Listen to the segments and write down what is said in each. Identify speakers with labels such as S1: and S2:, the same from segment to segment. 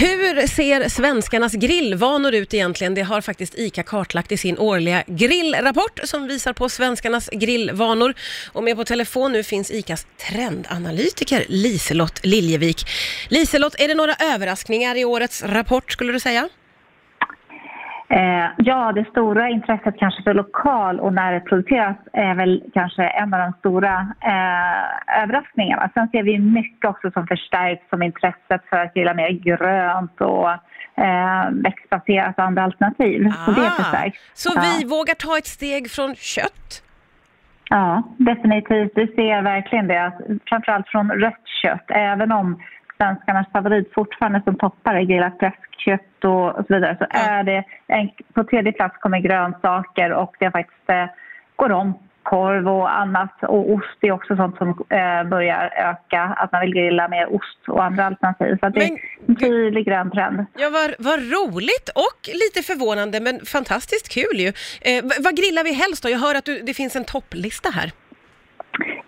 S1: Hur ser svenskarnas grillvanor ut egentligen? Det har faktiskt ICA kartlagt i sin årliga grillrapport som visar på svenskarnas grillvanor. Och med på telefon nu finns ICAs trendanalytiker Liselott Liljevik. Liselott, är det några överraskningar i årets rapport skulle du säga?
S2: Eh, ja, det stora intresset kanske för lokal och när det produceras är väl kanske en av de stora eh, överraskningarna. Sen ser vi mycket också som förstärks som intresset för att grilla mer grönt och eh, växtbaserat och andra alternativ. Ah, så det
S1: Ah,
S2: förstärks.
S1: Så
S2: Ja.
S1: vi vågar ta ett steg från kött?
S2: Ja, definitivt. Vi ser verkligen det. att Framförallt från rött kött. Även om svenskarnas favorit fortfarande som toppar är grillat fläskkött och, och så vidare så är det en, på tredje plats kommer grönsaker och det är faktiskt eh, går om korv och annat och ost är också sånt som eh, börjar öka. Att man vill grilla mer ost och andra alternativ. Så det är en tydlig grön trend.
S1: Ja, vad, vad roligt och lite förvånande men fantastiskt kul ju. Eh, vad grillar vi helst då? Jag hör att du, det finns en topplista här.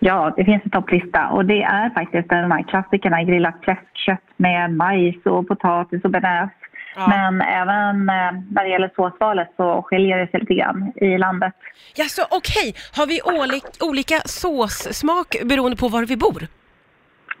S2: Ja, det finns en topplista och det är faktiskt de här klassikerna grillat fläskkött med majs och potatis och bearnaise.
S1: Ja.
S2: Men även eh, när det gäller såsvalet så skiljer det sig lite grann i landet.
S1: Ja, så okej. Har vi olik, olika såssmak beroende på var vi bor?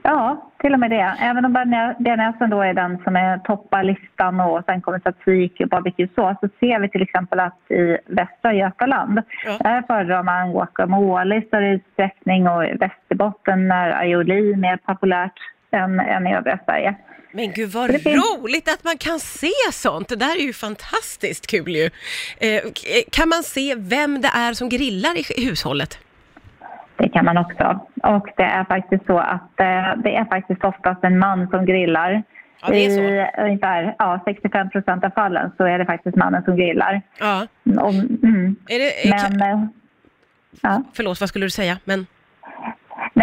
S2: Ja, till och med det. Även om bearna- bearnaisen då är den som är toppar listan och sen kommer tzatziki och barbecue-sås så ser vi till exempel att i Västra Götaland
S1: Ja.
S2: där föredrar man guacamole i större utsträckning och i Västerbotten är aioli mer populärt än, än i övriga Sverige.
S1: Men gud vad roligt att man kan se sånt! Det där är ju fantastiskt kul ju. Eh, kan man se vem det är som grillar i hushållet?
S2: Det kan man också. Och det är faktiskt så att eh, det är faktiskt oftast en man som grillar.
S1: Ja, är.
S2: I ungefär ja, 65 procent av fallen så är det faktiskt mannen som grillar.
S1: Ja.
S2: Och, mm.
S1: Är det,
S2: Men, eh, ja.
S1: Förlåt, vad skulle du säga? Men,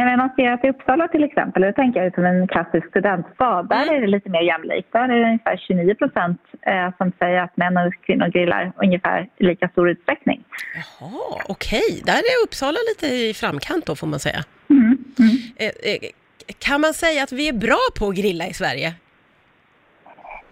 S2: Nej, men man ser att i Uppsala till exempel, det tänker jag som en klassisk studentstad, där
S1: Mm.
S2: är det lite mer jämlikt. Där är det ungefär 29 procent eh, som säger att män och kvinnor grillar ungefär i lika stor utsträckning.
S1: jaha, okej. Där är Uppsala lite i framkant då får man säga.
S2: Mm. Mm.
S1: Eh, eh, kan man säga att vi är bra på att grilla i Sverige?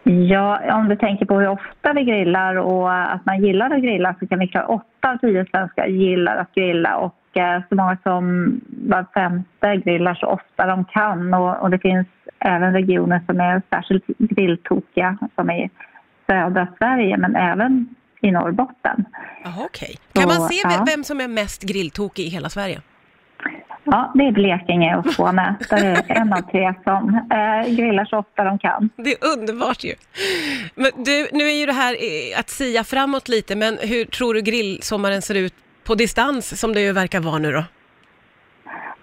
S2: Ja, om du tänker på hur ofta vi grillar och att man gillar att grilla så kan vi klara åtta av tio svenskar gillar att grilla och eh, så många som var femte grillar så ofta de kan och, och det finns även regioner som är särskilt grilltokiga som i södra Sverige men även i Norrbotten.
S1: Jaha, okej. Kan man
S2: Så,
S1: se
S2: ja.
S1: ve- vem som är mest grilltokig i hela Sverige?
S2: Ja, det är Blekinge och Skåne. Där är en av tre som eh, grillar så ofta de kan.
S1: Det är underbart ju. Men du, nu är ju det här att sia framåt lite, men hur tror du grillsommaren ser ut på distans som det ju verkar vara nu då?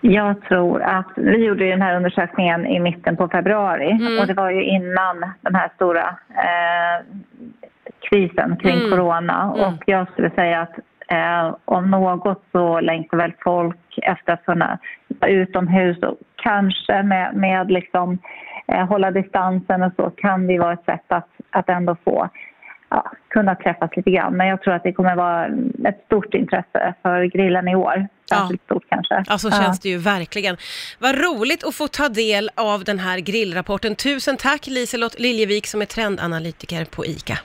S2: Jag tror att vi gjorde den här undersökningen i mitten på februari
S1: Mm.
S2: och det var ju innan den här stora eh, krisen kring
S1: Mm.
S2: corona
S1: Mm.
S2: och jag skulle säga att eh, om något så längtar väl folk efter att kunna vara utomhus och kanske med, med liksom eh, hålla distansen och så kan det vara ett sätt att, att ändå få ja, kunna träffas lite grann. Men jag tror att det kommer vara ett stort intresse för grillen i år.
S1: Ja.
S2: Särskilt stort kanske.
S1: Ja, så
S2: Ja.
S1: känns det ju verkligen. Vad roligt att få ta del av den här grillrapporten. Tusen tack Liselott Liljevik som är trendanalytiker på ICA.